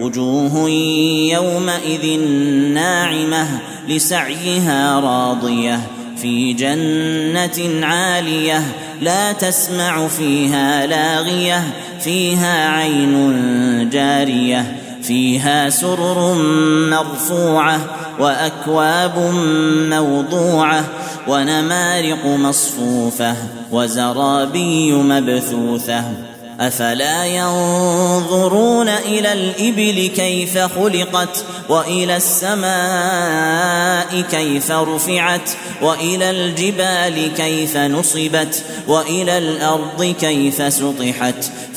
وجوه يومئذ ناعمة لسعيها راضية في جنة عالية لا تسمع فيها لاغية فيها عين جارية فيها سرر مرفوعة وأكواب موضوعة ونمارق مصفوفة وزرابي مبثوثة أفلا ينظرون إلى الإبل كيف خلقت وإلى السماء كيف رفعت وإلى الجبال كيف نصبت وإلى الأرض كيف سطحت